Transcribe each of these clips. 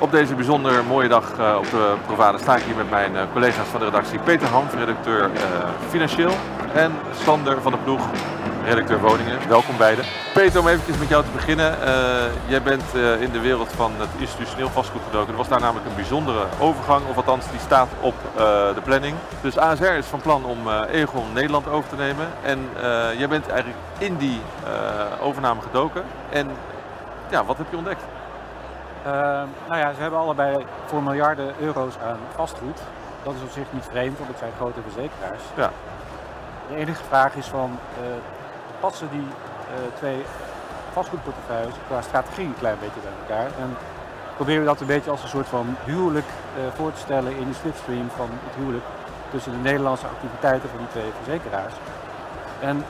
Op deze bijzonder mooie dag uh, op de Provade sta ik hier met mijn uh, collega's van de redactie. Peter Hanf, redacteur uh, Financieel. En Sander van de Ploeg, redacteur Woningen. Welkom beiden. Peter, om eventjes met jou te beginnen. jij bent in de wereld van het institutioneel vastgoed gedoken. Er was daar namelijk een bijzondere overgang, of althans die staat op de planning. Dus ASR is van plan om Egon Nederland over te nemen. En jij bent eigenlijk in die overname gedoken. En ja, wat heb je ontdekt? Uh, nou ja, ze hebben allebei voor miljarden euro's aan vastgoed. Dat is op zich niet vreemd, want het zijn grote verzekeraars. Ja. De enige vraag is van, uh, passen die uh, twee vastgoedportefeuilles qua strategie een klein beetje bij elkaar? En proberen we dat een beetje als een soort van huwelijk uh, voor te stellen in de slipstream van het huwelijk tussen de Nederlandse activiteiten van die twee verzekeraars. En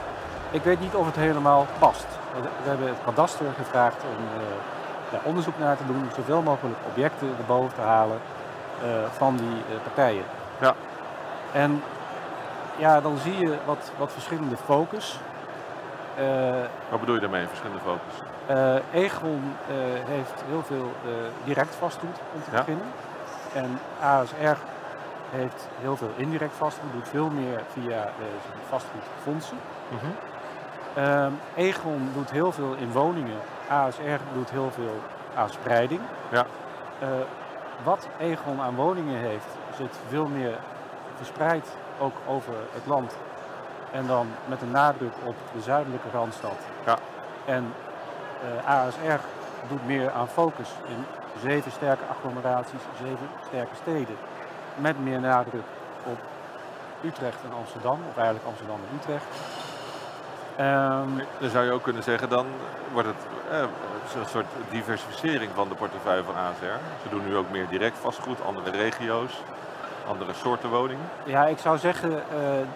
ik weet niet of het helemaal past. We hebben het kadaster gevraagd om onderzoek naar te doen, zoveel mogelijk objecten erboven te halen uh, van die uh, partijen. Ja. En ja, dan zie je wat, wat verschillende focus. Uh, wat bedoel je daarmee, verschillende focus? Egon heeft heel veel direct vastgoed om te ja. beginnen. En ASR heeft heel veel indirect vastgoed, doet veel meer via vastgoedfondsen. Mm -hmm. Egon doet heel veel in woningen ASR doet heel veel aan spreiding. Ja. Uh, wat Egon aan woningen heeft, zit veel meer verspreid ook over het land. En dan met een nadruk op de zuidelijke Randstad. Ja. En uh, eh, ASR doet meer aan focus in zeven sterke agglomeraties, zeven sterke steden. Met meer nadruk op Utrecht en Amsterdam, of eigenlijk Amsterdam en Utrecht. Um, dan zou je ook kunnen zeggen, dan wordt het eh, een soort diversificering van de portefeuille van ASR. Ze doen nu ook meer direct vastgoed, andere regio's, andere soorten woningen. Ja, ik zou zeggen, uh,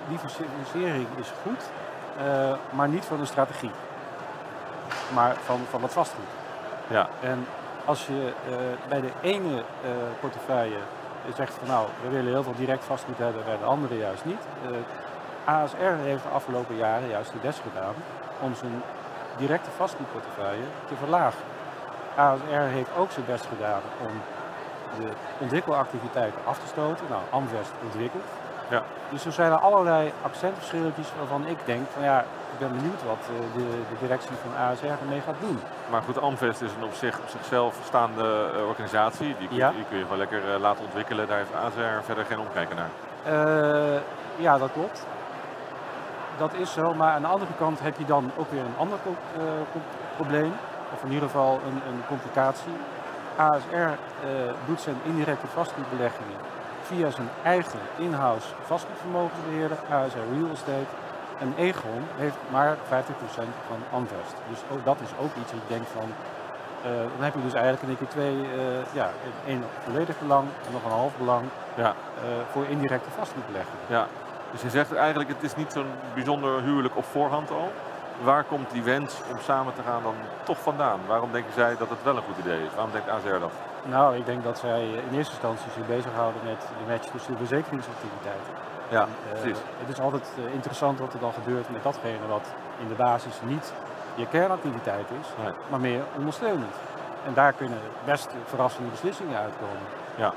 diversificering is goed, uh, maar niet van de strategie. Maar van, van het vastgoed. Ja. En als je uh, bij de ene portefeuille zegt van nou, we willen heel veel direct vastgoed hebben, bij de andere juist niet ASR heeft de afgelopen jaren juist de best gedaan om zijn directe vastgoedportefeuille te verlagen. ASR heeft ook zijn best gedaan om de ontwikkelactiviteiten af te stoten. Nou, Amvest ontwikkelt. Ja. Dus er zijn er allerlei accentverschilletjes waarvan ik denk van ja, ik ben benieuwd wat eh, de, de directie van ASR ermee gaat doen. Maar goed, Amvest is een op, zich, op zichzelf staande uh, organisatie. Die, ja. die, kun je gewoon lekker uh, laten ontwikkelen. Daar heeft ASR verder geen omkijken naar. ja, dat klopt dat is zo, maar aan de andere kant heb je dan ook weer een ander uh, probleem, of in ieder geval een, een complicatie. ASR eh, doet zijn indirecte vastgoedbeleggingen via zijn eigen in-house vastgoedvermogensbeheerder, ASR Real Estate. En Egon heeft maar 50% van Amvest. Dus ook, dat is ook iets ik denk van, uh, dan heb je dus eigenlijk in één keer twee, ja, één volledig belang en nog een half belang ja. voor indirecte vastgoedbelegging. Ja, dus je zegt eigenlijk, het is niet zo'n bijzonder huwelijk op voorhand al. Waar komt die wens om samen te gaan dan toch vandaan? Waarom denken zij dat het wel een goed idee is? Waarom denkt AZR dat? Nou, ik denk dat zij in eerste instantie zich bezighouden met de match tussen de verzekeringsactiviteiten. Ja, uh, precies. Het is altijd eh, interessant wat er dan gebeurt met datgene wat in de basis niet je kernactiviteit is, maar meer ondersteunend. En daar kunnen best verrassende beslissingen uitkomen. Ja,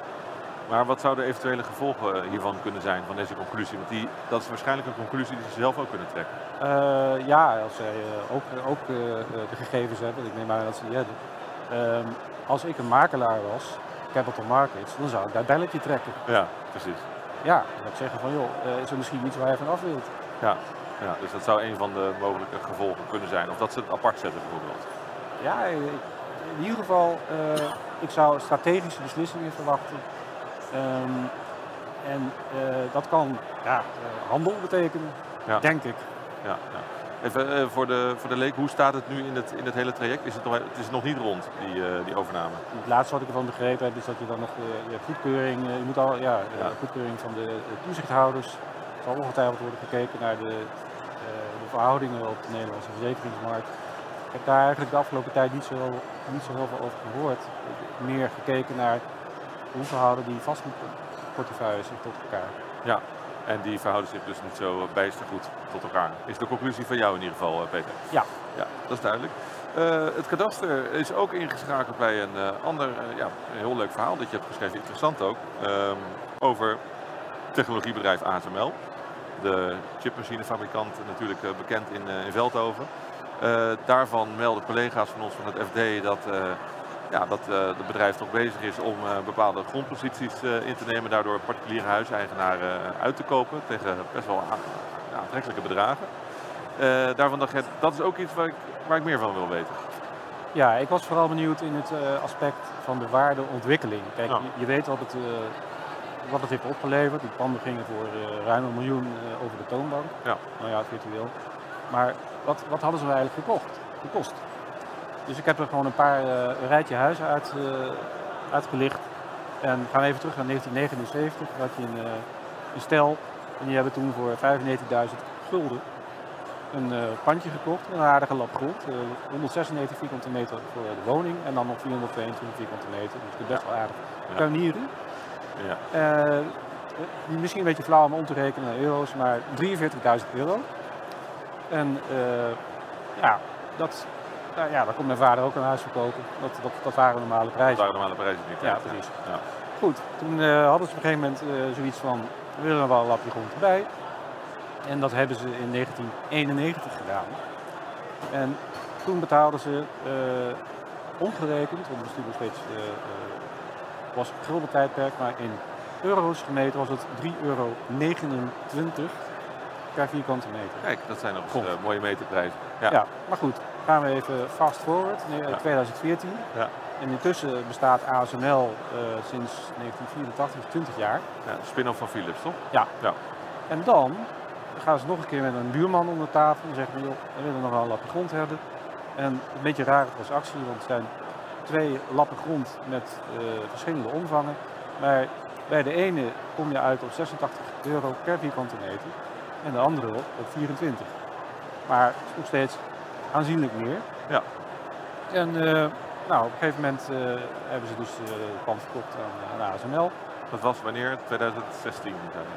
maar wat zouden eventuele gevolgen hiervan kunnen zijn, van deze conclusie? Want die, dat is waarschijnlijk een conclusie die ze zelf ook kunnen trekken. Uh, ja, als zij uh, ook, ook uh, de gegevens hebben, ik neem aan dat ze die hebben. Ehm, als ik een makelaar was, capital markets, dan zou ik daar belletje trekken. Ja, precies. Ja, dan zou ik zeggen van joh, is er misschien iets waar je van af wilt. Ja, ja, dus dat zou een van de mogelijke gevolgen kunnen zijn. Of dat ze het apart zetten bijvoorbeeld. Ja, in ieder geval, ik zou strategische beslissingen verwachten Um, en uh, dat kan ja, uh, handel betekenen, ja. denk ik. Ja, ja. Even uh, voor, de, voor de leek, hoe staat het nu in het, in het hele traject? Is het, nog, het is nog niet rond, die, die overname? Het laatste wat ik ervan begrepen heb, is dat je dan nog je goedkeuring, je moet al, ja, ja. goedkeuring van de, toezichthouders. Er zal ongetwijfeld worden gekeken naar de, de verhoudingen op de Nederlandse verzekeringsmarkt. Ik heb daar eigenlijk de afgelopen tijd niet zo, niet zo heel veel over gehoord. Meer gekeken naar hoe verhouden die vastgoedportefeuilles zich tot elkaar? Ja, en die verhouden zich dus niet zo bijster goed tot elkaar. Is de conclusie van jou in ieder geval, eh, Peter? Ja. Ja, dat is duidelijk. het kadaster is ook ingeschakeld bij een ander ja, een heel leuk verhaal dat je hebt geschreven, interessant ook, ehm, over technologiebedrijf ASML. De chipmachinefabrikant natuurlijk bekend in, in Veldhoven. daarvan melden collega's van ons van het FD dat ja, dat het bedrijf toch bezig is om uh, bepaalde grondposities uh, in te nemen, daardoor particuliere huiseigenaren uit te kopen tegen best wel aantrekkelijke bedragen. daarvan dacht ik, dat is ook iets waar ik, waar ik meer van wil weten. Ja, ik was vooral benieuwd in het aspect van de waardeontwikkeling. Kijk, je, je, weet wat het, wat het heeft opgeleverd. Die panden gingen voor ruim een miljoen over de toonbank. Ja. Nou ja, virtueel. Maar wat, wat hadden ze nou eigenlijk gekocht, gekost? Dus ik heb er gewoon een paar uh, rijtje huizen uit, uh, uitgelicht. En gaan we even terug naar 1979. Toen had je een, uh, een stel en die hebben toen voor 95.000 gulden een pandje gekocht. Een aardige lap grond. 196 vierkante meter voor de woning en dan nog 422 vierkante meter. Dus dat is best wel aardig. Tuinieren. Ja. misschien een beetje flauw om om te rekenen naar euro's, maar 43.000 euro. En ja, dat nou ja, daar komt mijn vader ook een huis verkopen. Dat, dat, dat waren normale prijzen. Dat waren normale prijzen niet. Ja, precies. Ja. Goed, toen uh, hadden ze op een gegeven moment uh, zoiets van, we willen er wel een lapje grond erbij. En dat hebben ze in 1991 gedaan. En toen betaalden ze uh, omgerekend, want het is natuurlijk nog steeds was gulden tijdperk, maar in euro's gemeten was het 3,29 euro per vierkante meter. Kijk, dat zijn nog mooie meterprijzen. Ja. ja, maar goed, gaan we even fast forward, ja. 2014. Ja. En intussen bestaat ASML uh, eh, sinds 1984, 20 jaar. Ja, spin-off van Philips, toch? Ja. ja. En dan gaan ze nog een keer met een buurman onder tafel en zeggen, joh, we willen nog wel een lappen grond hebben. En een beetje een rare transactie, want het zijn twee lappen grond met uh, verschillende omvangen. Maar bij de ene kom je uit op 86 euro per vierkante meter en de andere op 24. Maar nog steeds aanzienlijk meer. Ja. En uh, nou, op een gegeven moment uh, hebben ze dus uh, het pand verkocht aan, aan ASML. Dat was wanneer? 2016?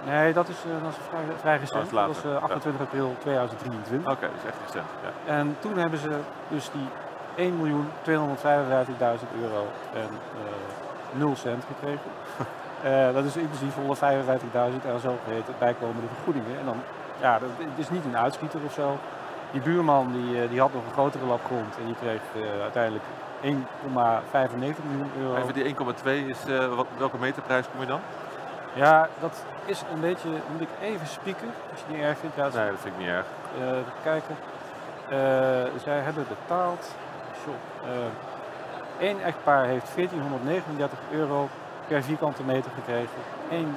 Nee, dat is, dat is vrij, vrij recent. Dat, was 28 april 2023. Oké, okay, dat is echt recent. Ja. En toen hebben ze dus die 1.255.000 euro en 0 cent gekregen. dat is inclusief 155.000 en zo geheten bijkomende vergoedingen. En dan, ja, dat, het is niet een uitschieter of zo. Die buurman die, eh, die had nog een grotere lap grond en die kreeg uh, uiteindelijk 1,95 miljoen euro. Even die 1,2 is, uh, wat, welke meterprijs kom je dan? Ja, dat is een beetje, moet ik even spieken, als je niet erg vindt. Nee, dat vind ik niet erg. Uh, even kijken. zij hebben betaald, één echtpaar heeft 1439 euro per vierkante meter gekregen. Eén,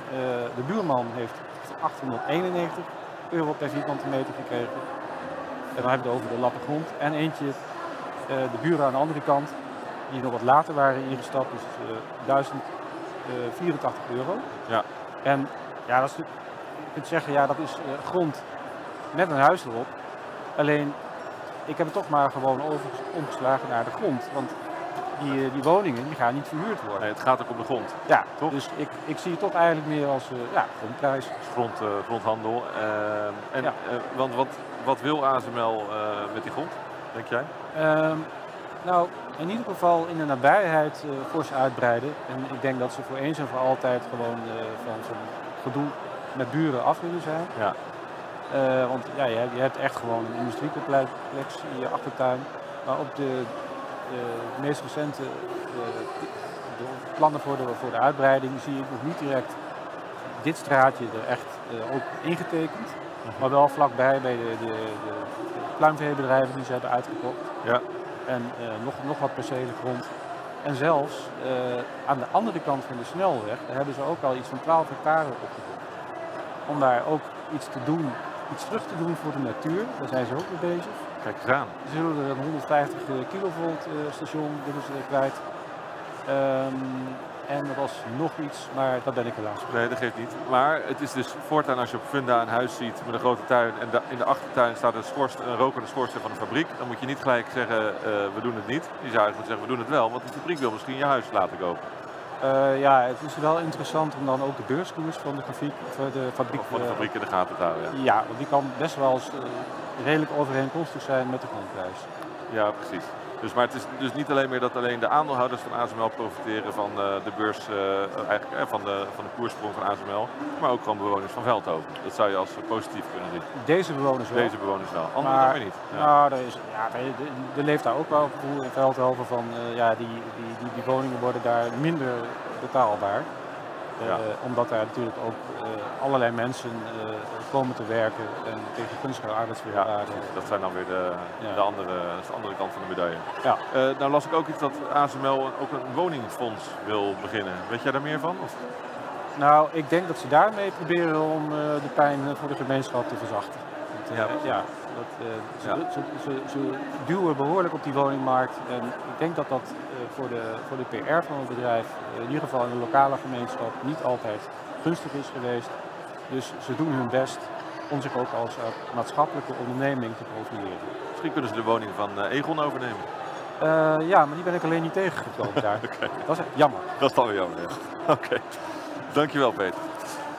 de buurman heeft 891 euro per vierkante meter gekregen. En dan hebben we het over de lappen grond. En eentje, eh, de buren aan de andere kant, die nog wat later waren ingestapt, dus 1084 eh, euro. Ja. En ja, dat is, je kunt zeggen, ja, dat is eh, grond met een huis erop. Alleen, ik heb het toch maar gewoon over, omgeslagen naar de grond. Want die, die woningen die gaan niet verhuurd worden. Nee, het gaat ook om de grond. Ja, toch? dus ik, ik zie het toch eigenlijk meer als uh, ja, grondprijs. Grond, uh, grondhandel. en, ja. want wat, wat wil ASML uh, met die grond, denk jij? Um, nou, in ieder geval in de nabijheid uh, fors uitbreiden. En ik denk dat ze voor eens en voor altijd gewoon uh, van zo'n gedoe met buren af willen zijn. Ja. Uh, want ja, je, hebt, je hebt echt gewoon een industriecomplex in je achtertuin. Maar op de, de, de meest recente de plannen voor de, voor de uitbreiding zie ik nog niet direct dit straatje er echt ook ingetekend. Maar wel vlakbij bij de, de, de pluimveebedrijven die ze hebben uitgekocht. Ja. En uh, nog, nog wat percelen grond. En zelfs uh, aan de andere kant van de snelweg, daar hebben ze ook al iets van 12 hectare opgekocht. Om daar ook iets te doen, iets terug te doen voor de natuur. Daar zijn ze ook mee bezig. Kijk eens aan. Ze zullen er een 150 kilovolt uh, station willen ze kwijt. Um, en er was nog iets, maar dat ben ik helaas. Nee, dat geeft niet. Maar het is dus voortaan als je op Funda een huis ziet met een grote tuin en in de achtertuin staat een, schorst, een rokende schoorsteen van een fabriek, dan moet je niet gelijk zeggen uh, we doen het niet. Je zou eigenlijk zeggen we doen het wel, want de fabriek wil misschien je huis laten kopen. Uh, ja, het is wel interessant om dan ook de beurskoers van de fabriek, de fabriek, van de fabriek in de gaten te houden. Ja, ja want die kan best wel eens, uh, redelijk overeenkomstig zijn met de grondprijs. Ja, precies. Dus, maar het is dus niet alleen meer dat alleen de aandeelhouders van ASML profiteren van uh, de beurs, uh, eigenlijk, uh, van, de, van de koersprong van ASML, maar ook gewoon bewoners van Veldhoven. Dat zou je als positief kunnen zien. Deze bewoners wel. Deze bewoners wel, anderen maar, dan niet. Ja. Nou, er, is, ja, er, leeft daar ook wel gevoel in Veldhoven van, ja, die, die, die, die woningen worden daar minder betaalbaar. Ja. Uh, omdat daar natuurlijk ook uh, allerlei mensen uh, komen te werken en tegen gunstige arbeidsvoorwaarden. Ja, dat zijn dan weer de, ja. de, andere, de andere kant van de medaille. Ja. nou las ik ook iets dat ASML ook een woningfonds wil beginnen. Weet jij daar meer van? Of? Nou, ik denk dat ze daarmee proberen om de pijn voor de gemeenschap te verzachten. ja, ja, dat, ze, ja. Ze, ze, ze, duwen behoorlijk op die woningmarkt. En ik denk dat dat voor, de, voor de PR van het bedrijf, in ieder geval in de lokale gemeenschap, niet altijd gunstig is geweest. Dus ze doen hun best om zich ook als maatschappelijke onderneming te profileren. Misschien kunnen ze de woning van Egon overnemen. Uh, ja, maar die ben ik alleen niet tegengekomen daar. okay. Dat is jammer. Dat is dan weer jammer, ja. Oké. Okay. Dankjewel, Peter.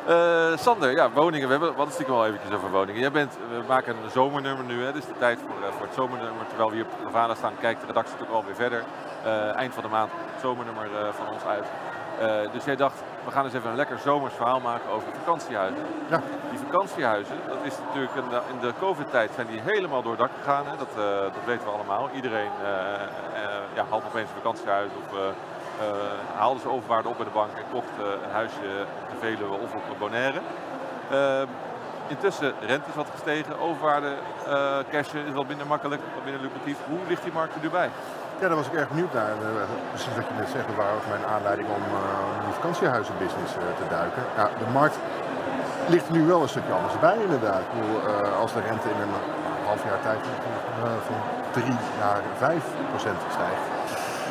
Uh, Sander, ja, woningen. We hebben wat stiekem al eventjes over woningen. Jij bent, we maken een zomernummer nu, hè. Dit is de tijd voor, uh, voor het zomernummer. Terwijl we hier op Navada staan, kijkt de redactie natuurlijk alweer verder. Uh, eind van de maand het zomernummer van ons uit. dus jij dacht, we gaan eens even een lekker zomers verhaal maken over vakantiehuizen. Ja. Die vakantiehuizen, dat is natuurlijk in de, in de covid-tijd zijn die helemaal door het dak gegaan. Hè. Dat, dat weten we allemaal. Iedereen ja, haalt opeens een vakantiehuis of haalden ze overwaarde op bij de bank en kochten een huisje te Veluwe of op Bonaire. Uh, intussen rente is wat gestegen, overwaarde uh, cashen is wat minder makkelijk, wat minder lucratief. Hoe ligt die markt er nu bij? Ja, daar was ik erg benieuwd naar. precies wat je net zegt, ook mijn aanleiding om uh, die vakantiehuizenbusiness te duiken. Ja, de markt ligt nu wel een stukje anders bij inderdaad. Als de rente in een half jaar tijd van 3 naar 5 procent stijgt,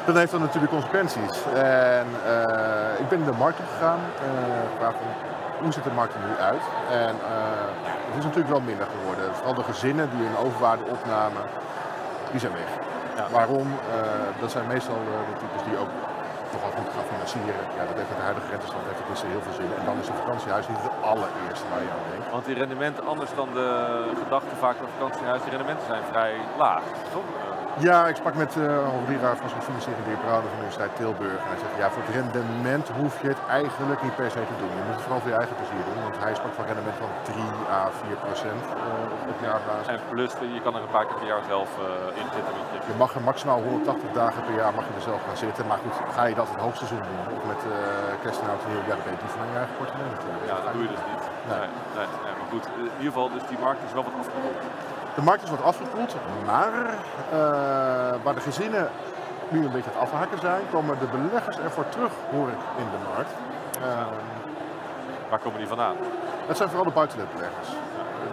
dat heeft dan natuurlijk consequenties. En uh, ik ben in de markt gegaan, uh, van hoe ziet de markt er nu uit? En uh, het is natuurlijk wel minder geworden. Vooral de gezinnen die een overwaarde opnamen, die zijn weg. Ja. Waarom? dat zijn meestal de types die ook nogal goed gaan financieren. Ja, dat heeft met de huidige rentestand heeft het niet zo heel veel zin. En dan is een vakantiehuis niet het allereerste waar je aan denkt. Want die rendementen, anders dan de gedachte vaak van vakantiehuis, die rendementen zijn vrij laag, toch? Ja, ik sprak met uh, hoogleraar van financiering de heer Brouwer van de Universiteit Tilburg. En hij zegt, ja, voor het rendement hoef je het eigenlijk niet per se te doen. Je moet het vooral voor je eigen plezier doen. Want hij sprak van rendement van 3 à 4 procent uh, op jaarbasis. En plus, je kan er een paar keer per jaar zelf uh, in zitten. Je mag er maximaal 180 dagen per jaar mag je er zelf gaan zitten. Maar goed, ga je dat het hoogseizoen doen, of met uh, kerst en oud en nieuw, ja, dan ben je van je eigen portemonnee natuurlijk. Ja, dat doe je dus niet. Nee. Nee, nee, maar goed, in ieder geval, dus die markt is wel wat afgekoeld. De markt is wat afgekoeld, maar uh, waar de gezinnen nu een beetje het afhaken zijn, komen de beleggers ervoor terug, hoor ik, in de markt. Uh, waar komen die vandaan? Het zijn vooral de buitenlandbeleggers.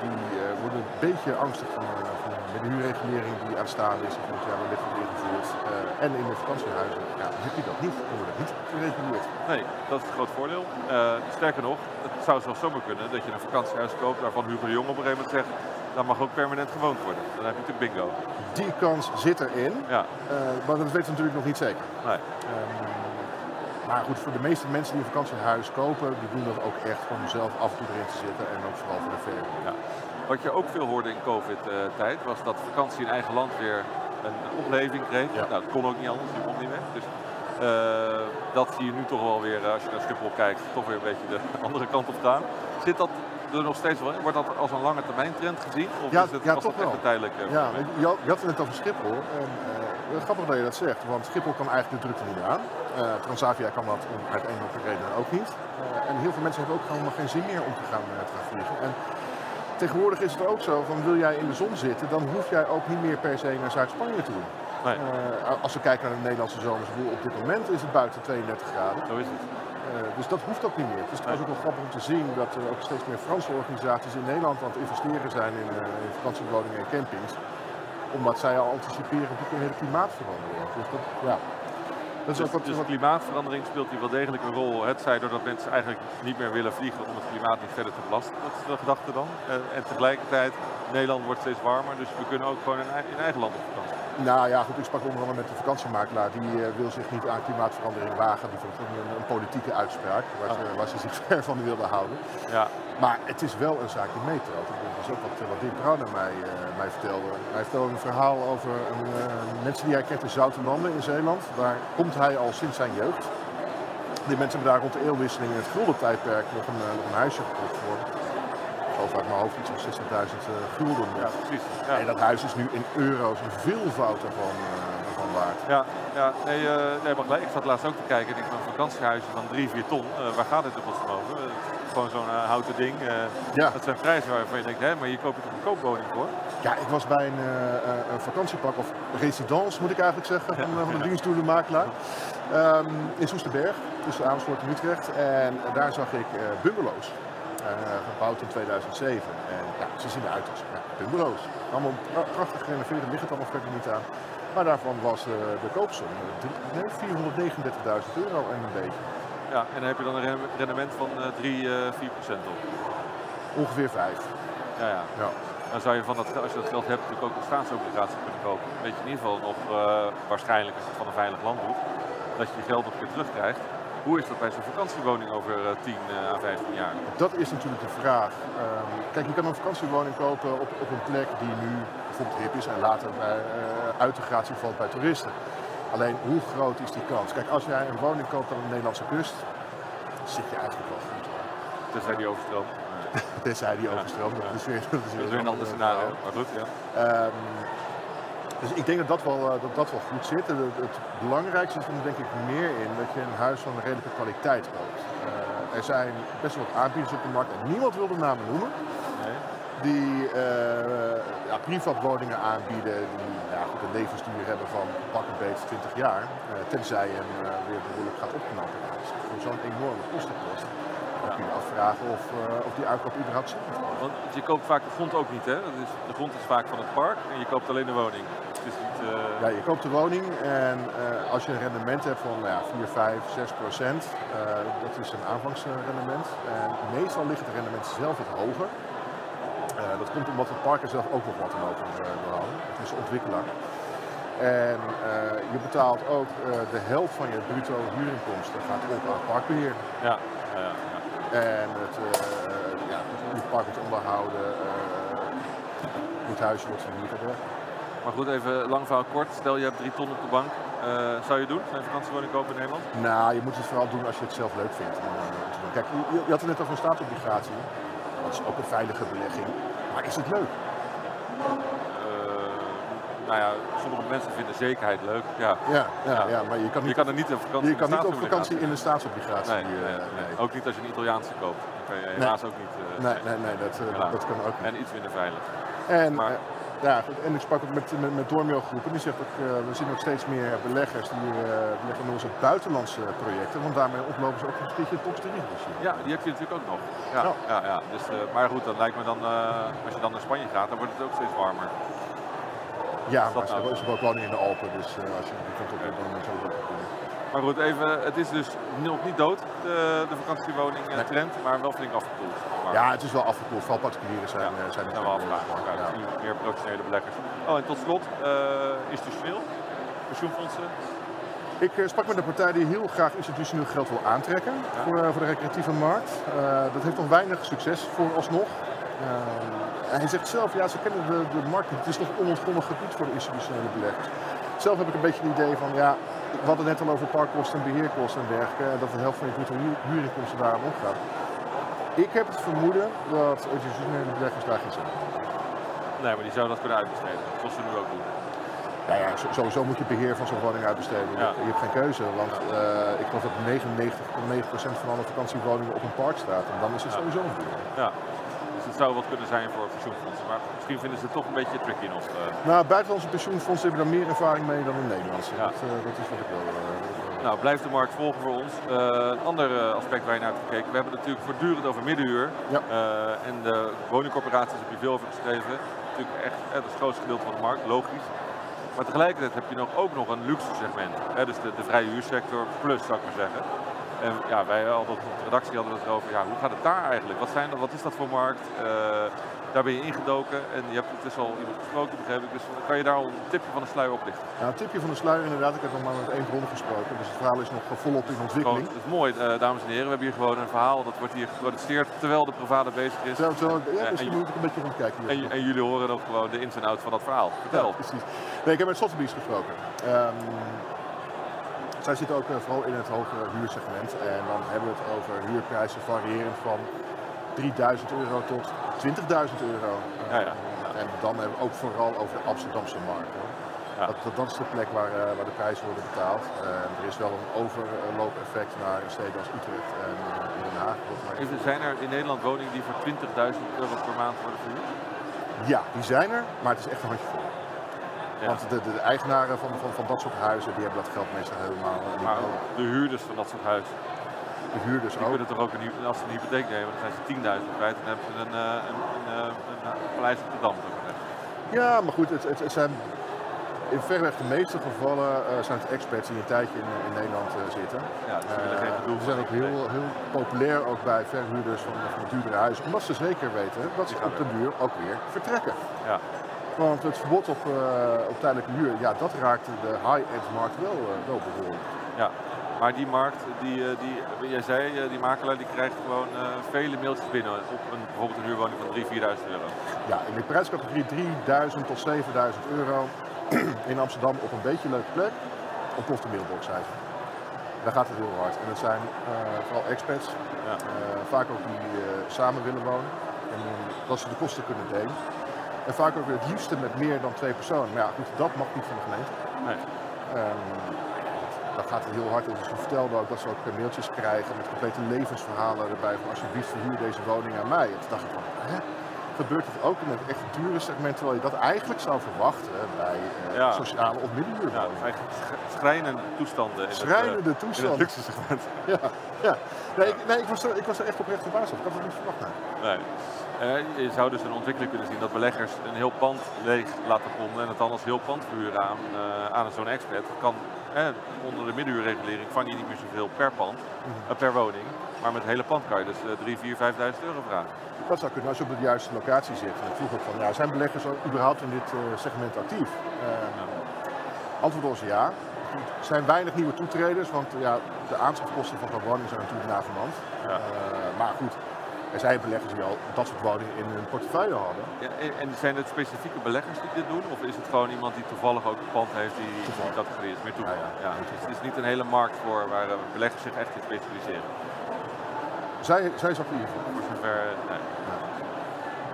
Die uh, worden een beetje angstig van, van de huurregulering die aanstaande is, van het jaar wordt ingevoerd. en in de vakantiehuizen ja, heb je dat niet, dan wordt het niet gereguleerd. Nee, dat is een groot voordeel. sterker nog, het zou zelfs zomaar kunnen dat je een vakantiehuis koopt waarvan Hugo de Jong op een gegeven moment zegt dan mag ook permanent gewoond worden. Dan heb je natuurlijk bingo. Die kans zit erin, ja. Uh, maar dat weten we natuurlijk nog niet zeker. Nee. Um, maar goed, voor de meeste mensen die een vakantiehuis kopen, die doen dat ook echt om zelf af en toe erin te zitten en ook vooral voor de verhuur. Ja. Wat je ook veel hoorde in COVID-tijd was dat vakantie in eigen land weer een opleving kreeg. Ja. Nou, dat kon ook niet anders, die kon niet weg. Dus uh, dat zie je nu toch wel weer, als je naar Schiphol kijkt, toch weer een beetje de andere kant op gaan. Zit dat er nog steeds wel Wordt dat als een lange termijn trend gezien? Of ja, is het, ja, was toch dat wel. echt tijdelijk? Uh, ja, je, je, had het net over Schiphol. En, uh, grappig dat je dat zegt, want Schiphol kan eigenlijk de drukte niet aan. Uh, Transavia kan dat om uit een of reden ook niet. en heel veel mensen hebben ook gewoon nog geen zin meer om te gaan, te gaan vliegen. En tegenwoordig is het ook zo, van wil jij in de zon zitten, dan hoef jij ook niet meer per se naar Zuid-Spanje te doen. Nee. als we kijken naar de Nederlandse zomers, op dit moment is het buiten 32 graden. Zo is het. Uh, dus dat hoeft ook niet meer. Het is trouwens ook wel grappig om te zien dat er ook steeds meer Franse organisaties in Nederland aan het investeren zijn in, uh, in vakantiewoningen en campings. Omdat zij al anticiperen op de hele klimaatverandering. Dus dat, ja. Dus, dus klimaatverandering speelt hier wel degelijk een rol. Het zij doordat mensen eigenlijk niet meer willen vliegen om het klimaat niet verder te belasten. Dat is de gedachte dan. Uh, en tegelijkertijd, Nederland wordt steeds warmer, dus we kunnen ook gewoon in, in eigen land op vakantie. Nou ja, goed, ik sprak onder andere met de vakantiemakelaar. Die uh, wil zich niet aan klimaatverandering wagen. Die vond een, een politieke uitspraak waar, ze, waar, ze, zich ver van wilden houden. Ja. Maar het is wel een zaakje meetroot. Dat is ook wat, wat Dirk Brouwer mij, uh, mij vertelde. Hij vertelde een verhaal over een, uh, mensen die hij kent in Zoutenlanden in Zeeland. Daar komt hij al sinds zijn jeugd. Die mensen hebben daar rond de eeuwwisseling in het gulden-tijdperk nog een, nog een huisje gekocht voor. Geloof uit mijn hoofd iets van 60.000 gulden. Ja, precies. Ja. En dat huis is nu in euro's een veelvoud ervan, ervan waard. Ja, ja nee, nee, maar gelijk. Ik zat laatst ook te kijken. Ik een vakantiehuisje van 3, 4 ton. waar gaat dit er volgens over? gewoon zo'n uh, houten ding. Uh, ja. Dat zijn prijzen waarvan je denkt, hè, maar je koopt er een koopwoning voor. Ja, ik was bij een, uh, een vakantiepak, of residence moet ik eigenlijk zeggen, van, van de dienstdoelenmakelaar. Um, in Soesterberg, tussen Amersfoort en Utrecht. En daar zag ik bungalows. Gebouwd in 2007. En ja, ze zien eruit als ja, bungalows. Allemaal prachtig gerenoveerd, er ligt het allemaal verder niet aan. Maar daarvan was de koopsom nee, 439.000 euro en een beetje. Ja, en dan heb je dan een rendement van uh, 3, uh, 4 procent op. Ongeveer 5. Ja, ja. ja. Dan zou je van dat, als je dat geld hebt natuurlijk ook een staatsobligatie kunnen kopen. Weet je in ieder geval nog uh, waarschijnlijk als je het van een veilig land doet, dat je je geld ook weer terugkrijgt. Hoe is dat bij zo'n vakantiewoning over uh, 10 à 15 jaar? Dat is natuurlijk de vraag. Um, kijk, je kan een vakantiewoning kopen op, op een plek die nu bijvoorbeeld hip is en later bij, uh, uit de gratie valt bij toeristen. Alleen hoe groot is die kans? Kijk, als jij een woning koopt aan de Nederlandse kust, zit je eigenlijk wel goed. Tenzij die overstroomt. Tenzij die overstroomt. Ja. Dat is weer, dat is weer, dat is weer een ander scenario. Maar goed, ja. Um, dus ik denk dat dat wel, dat dat wel goed zit. Het, het belangrijkste is er denk ik meer in dat je een huis van een redelijke kwaliteit koopt. Uh, er zijn best wel wat aanbieders op de markt en niemand wil de namen noemen. Nee. Die uh, ja, privatwoningen aanbieden, die ja, goed, een levensduur hebben van pak een beetje 20 jaar. Uh, tenzij je hem weer behoorlijk gaat opknappen. Dus voor zo'n enorme kostenpost dan kun je afvragen of, of die uitkoop überhaupt zin heeft. Want je koopt vaak de grond ook niet, hè? Dat de grond is vaak van het park en je koopt alleen de woning. Het is niet, uh... Ja, je koopt de woning en uh, als je een rendement hebt van nou ja, 4, 5, 6 procent, dat is een aanvangsrendement. En meestal ligt het rendement zelf wat hoger. dat komt omdat het park er zelf ook nog wat over wil houden. Het is ontwikkelaar. En uh, je betaalt ook uh, de helft van je bruto huurinkomsten gaat op aan het parkbeheer. Ja, ja, ja. En het, uh, ja, het park wordt onderhouden, het huisje wordt verhuurd Maar goed, even lang verhaal kort. Stel je hebt drie ton op de bank. zou je doen? Zijn vakantiewoning kopen in Nederland? Nou, je moet het vooral doen als je het zelf leuk vindt. Kijk, je, je had het net over een staatsobligatie. Dat is ook een veilige belegging. Maar is het leuk? nou ja, sommige mensen vinden zekerheid leuk. Ja, ja, ja, ja. maar je kan, niet, je kan er niet op vakantie, je kan niet op vakantie in een staatsobligatie. Nee, nee, nee, nee, Ook niet als je een Italiaanse koopt. Dat kan je helaas ook niet. Uh, nee, nee, nee, dat, dat kan ook niet. En iets minder veilig. En, maar, ja, en ik sprak ook met, met, met Dormio. Die zegt ook, we zien ook steeds meer beleggers die leggen in onze buitenlandse projecten. Want daarmee oplopen ze ook een beetje top 3 Ja, die heb je natuurlijk ook nog. Ja, ja. ja, ja. Dus, maar goed, dan lijkt me dan, als je dan naar Spanje gaat, dan wordt het ook steeds warmer. Ja, maar ze hebben ook woning in de Alpen, dus uh, als je die kant op dan dat kunnen. Maar goed, even, het is dus nog niet dood, de, de vakantiewoning nee. trend, maar wel flink afgekoeld. Ja, het is wel afgekoeld. Vooral particulieren zijn, ja, uh, zijn er wel afgevraagd. Ja, ja. meer professionele beleggers. Oh, en tot slot, uh, institutioneel, pensioenfondsen. Ik sprak met een partij die heel graag institutioneel geld wil aantrekken ja. voor, voor de recreatieve markt. dat heeft nog weinig succes vooralsnog. Uh, hij zegt zelf, ja, ze kennen de, de markt niet. Het is nog onontgonnen gebied voor de institutionele beleggers. Zelf heb ik een beetje het idee van, ja, we hadden net al over parkkosten en beheerkosten en dergelijke. En dat de helft van je bruto huurinkomsten daaraan opgaat. Ik heb het vermoeden dat institutionele beleggers daar geen zin. Nee, maar die zouden dat kunnen uitbesteden, zoals ze nu ook doen. Nou ja, sowieso moet je beheer van zo'n woning uitbesteden. Ja. Je hebt geen keuze, want uh, ik geloof dat 99,9% van alle vakantiewoningen op een park staat. En dan is het sowieso een duur. Ja, het zou wat kunnen zijn voor pensioenfondsen. Maar misschien vinden ze het toch een beetje tricky nog. Uh... Nou, buitenlandse pensioenfondsen hebben daar meer ervaring mee dan de Nederlandse. Ja. Dat, uh, dat, is wat ik wil. Uh, nou, blijft de markt volgen voor ons. een ander aspect waar je naar hebt gekeken. We hebben het natuurlijk voortdurend over middenhuur. Ja. en de woningcorporaties heb je veel over geschreven. Natuurlijk echt het, het grootste gedeelte van de markt, logisch. Maar tegelijkertijd heb je nog, ook nog een luxe segment. Hè, dus de, de vrije huursector plus, zou ik maar zeggen. En ja, wij hadden op de redactie hadden het erover, ja, hoe gaat het daar eigenlijk? Wat, zijn, wat is dat voor markt? Uh, daar ben je ingedoken en je hebt intussen al iemand gesproken, begreep ik. Dus kan je daar al een tipje van de sluier oplichten? Ja, een tipje van de sluier inderdaad. Ik heb nog maar met één bron gesproken. Dus het verhaal is nog volop in ontwikkeling. Het is mooi, uh, dames en heren. We hebben hier gewoon een verhaal. Dat wordt hier geproduceerd terwijl de Provada bezig is. Terwijl, terwijl, ja, dus uh, moet ik een beetje rondkijken. En, en, jullie horen ook gewoon de ins en outs van dat verhaal. Vertel. Ja, precies. Nee, ik heb met Sotheby's gesproken. Um, zij zitten ook uh, vooral in het hogere huursegment. En dan hebben we het over huurprijzen variërend van 3000 euro tot 20.000 euro. Ja, ja. En dan hebben we ook vooral over de Amsterdamse markt. Ja. Dat, dat, is de plek waar, uh, waar de prijzen worden betaald. Uh, er is wel een overloopeffect naar steden als Utrecht en uh, Den Haag. Even, zijn er in Nederland woningen die voor 20.000 euro per maand worden verhuurd? Ja, die zijn er, maar het is echt een handjevol. Ja. Want de, de, de, eigenaren van, van, van dat soort huizen, die hebben dat geld meestal helemaal niet Maar de huurders van dat soort huizen? De huurders die ook. kunnen toch ook een, als ze een hypotheek nemen, dan zijn ze 10.000 kwijt en dan hebben ze een, een, een, een, een paleis op de Dam. Ja, maar goed, het, het, het zijn in verreweg de meeste gevallen uh, zijn het experts die een tijdje in, in Nederland uh, zitten. Ja, dus uh, geen gedoe. Ze zijn ook heel, heel populair ook bij verhuurders van, van duurdere huizen. Omdat ze zeker weten dat ze op de duur ook weer vertrekken. Ja. Want het verbod op, op tijdelijke huur, ja, dat raakt de high-end markt wel, wel behoorlijk. Ja. Maar die markt, die, die, jij zei, die makelaar die krijgt gewoon vele mailtjes binnen op een, bijvoorbeeld een huurwoning van 3.000, 4.000 euro. Ja, in de prijscategorie 3.000 tot 7.000 euro in Amsterdam op een beetje leuke plek ontploft de mailboxcijfer. Daar gaat het heel hard. En dat zijn uh, vooral expats, ja. uh, vaak ook die samen willen wonen. En dat ze de kosten kunnen delen. En vaak ook het liefste met meer dan twee personen. Maar ja, goed, dat mag niet van de gemeente. Nee. Um, dat gaat het heel hard. Dus ze vertelden ook dat ze ook mailtjes krijgen met complete levensverhalen erbij. Van alsjeblieft verhuur deze woning aan mij. En toen dacht ik van, hè? gebeurt het ook in het echt dure segment, terwijl je dat eigenlijk zou verwachten bij ja. sociale of middenhuurwoningen. Ja, schrijnende toestanden in schrijnende het, uh, toestanden. in het luxe segment. Ja, ja. Nee, ik, nee ik, was er, ik was er echt oprecht verbaasd op. Ik had het niet verwacht. Nee. Je zou dus een ontwikkeling kunnen zien dat beleggers een heel pand leeg laten ponden en het dan als heel pand verhuren aan, uh, aan zo'n expert. Dat kan onder de middenhuurregulering vang je niet meer zoveel per pand, mm -hmm. per woning. Maar met het hele pand kan je dus 3, 4, 5.000 euro vragen. Dat zou kunnen als je op de juiste locatie zit. En ik vroeg ook van, ja, zijn beleggers überhaupt in dit segment actief? Uh, antwoord was ja. Er zijn weinig nieuwe toetreders, want ja, de aanschafkosten van zo'n woning zijn natuurlijk navenant. Ja. Uh, maar goed, er zijn beleggers die al dat soort woningen in hun portefeuille hadden. Ja, en zijn het specifieke beleggers die dit doen? Of is het gewoon iemand die toevallig ook een pand heeft die die categorie is? Meer toeval. Ja, ja. Dus het is niet een hele markt voor waar beleggers zich echt in specialiseren. Zij, zij is actief. Voor zover, nee.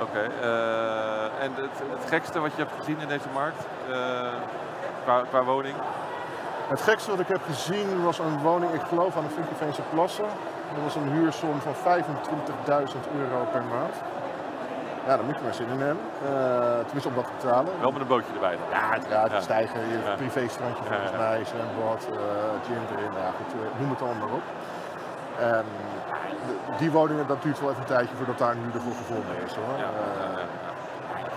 Oké, okay, uh, en het, het, gekste wat je hebt gezien in deze markt, uh, qua, qua, woning? Het gekste wat ik heb gezien was een woning, ik geloof aan de Vinkenveense Plassen. Dat was een huursom van 25.000 euro per maand. Ja, daar moet je maar zin in hebben. Uh, tenminste om dat te betalen. Wel met een bootje erbij dan? Ja, uiteraard. Ja. Stijgen, je ja. privéstrandje volgens ja, mij, zwembad, gym erin. Ja, goed, noem het allemaal maar op. En die woningen, dat duurt wel even een tijdje voordat daar een huurder voor gevonden is hoor. Ja, uh,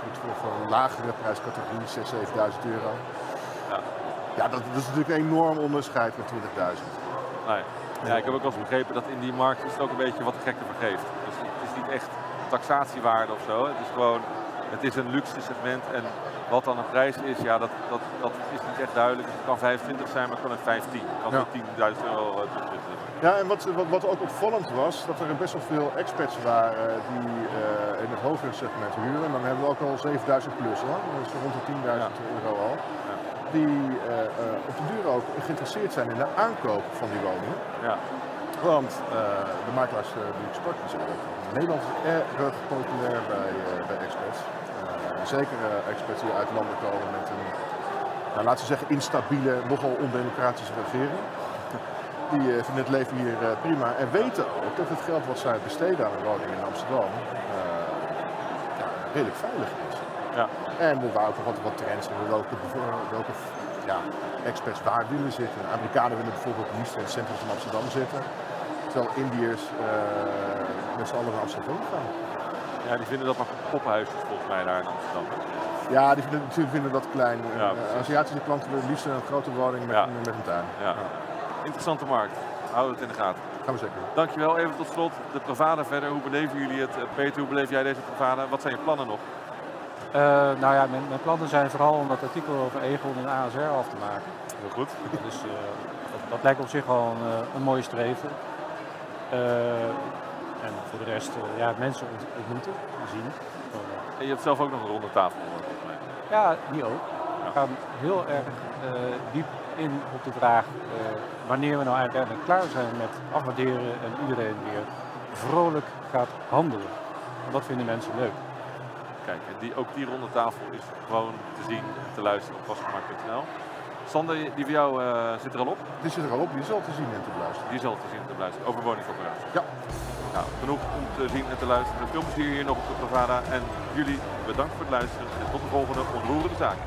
Goed, voor, voor een lagere prijscategorie, 6.000, 7.000 euro. Ja, dat, dat, is natuurlijk een enorm onderscheid met 20.000. Nee. Ja, ik heb ook wel eens begrepen dat in die markt is het ook een beetje wat de gekke vergeeft. Dus het is niet echt taxatiewaarde of zo. Het is gewoon, het is een luxe segment en wat dan een prijs is, ja, dat, dat, dat is niet echt duidelijk. Het kan 25 zijn, maar het kan ook 15. Het kan ja. 10.000 euro tussen ja, en wat, wat, wat, ook opvallend was, dat er best wel veel experts waren die uh, in het hogere segment huren. En dan hebben we ook al 7000 plus hoor, dus rond de 10.000 ja. euro al. Die uh, uh, op de duur ook geïnteresseerd zijn in de aankoop van die woningen. Ja. Want de makelaars die ik sprak, die zeiden Nederland is erg populair bij, bij experts. zeker experts die uit landen komen met een, nou, laten we zeggen, instabiele, nogal ondemocratische regering. Die uh, vinden het leven hier uh, prima en weten ook dat het geld wat zij besteden aan een woning in Amsterdam uh, ja, redelijk veilig is. Ja. En er waren ook nog wat, wat trends welke, welke ja, experts waar willen zitten. Amerikanen willen bijvoorbeeld liefst in het centrum van Amsterdam zitten. Terwijl Indiërs met z'n allen naar Amsterdam gaan. Ja, die vinden dat maar poppenhuisjes volgens mij daar in Amsterdam. Ja, die vinden, die vinden dat klein. Ja, Aziatische klanten willen liefst een grote woning met, Ja. met een tuin. Ja. Interessante markt. Houden we het in de gaten. Gaan we zeker. Dankjewel. Even tot slot de Pravada verder. Hoe beleven jullie het? Eh, Peter, hoe beleef jij deze Pravada? Wat zijn je plannen nog? Nou ja, mijn, mijn, plannen zijn vooral om dat artikel over Egon en ASR af te maken. Heel goed. Dus dat, dat, lijkt op zich wel een, een mooie streven. en voor de rest, ja, mensen ontmoeten, zien. En je hebt zelf ook nog een ronde tafel Ja, die ook. We gaan heel erg diep in op de vraag wanneer we nou uiteindelijk klaar zijn met afwaarderen en iedereen weer vrolijk gaat handelen. En dat vinden mensen leuk. Die, ook die ronde tafel is gewoon te zien en te luisteren op wasgemaakt.nl. Sander, die van jou uh, zit er al op? Die zit er al op, die is al te zien en te beluisteren. Die is al te zien en te beluisteren, over woningcorporatie. Ja. Nou, genoeg om te zien en te luisteren. Veel plezier hier nog op de Provada. En jullie bedankt voor het luisteren en tot de volgende onroerende zaak.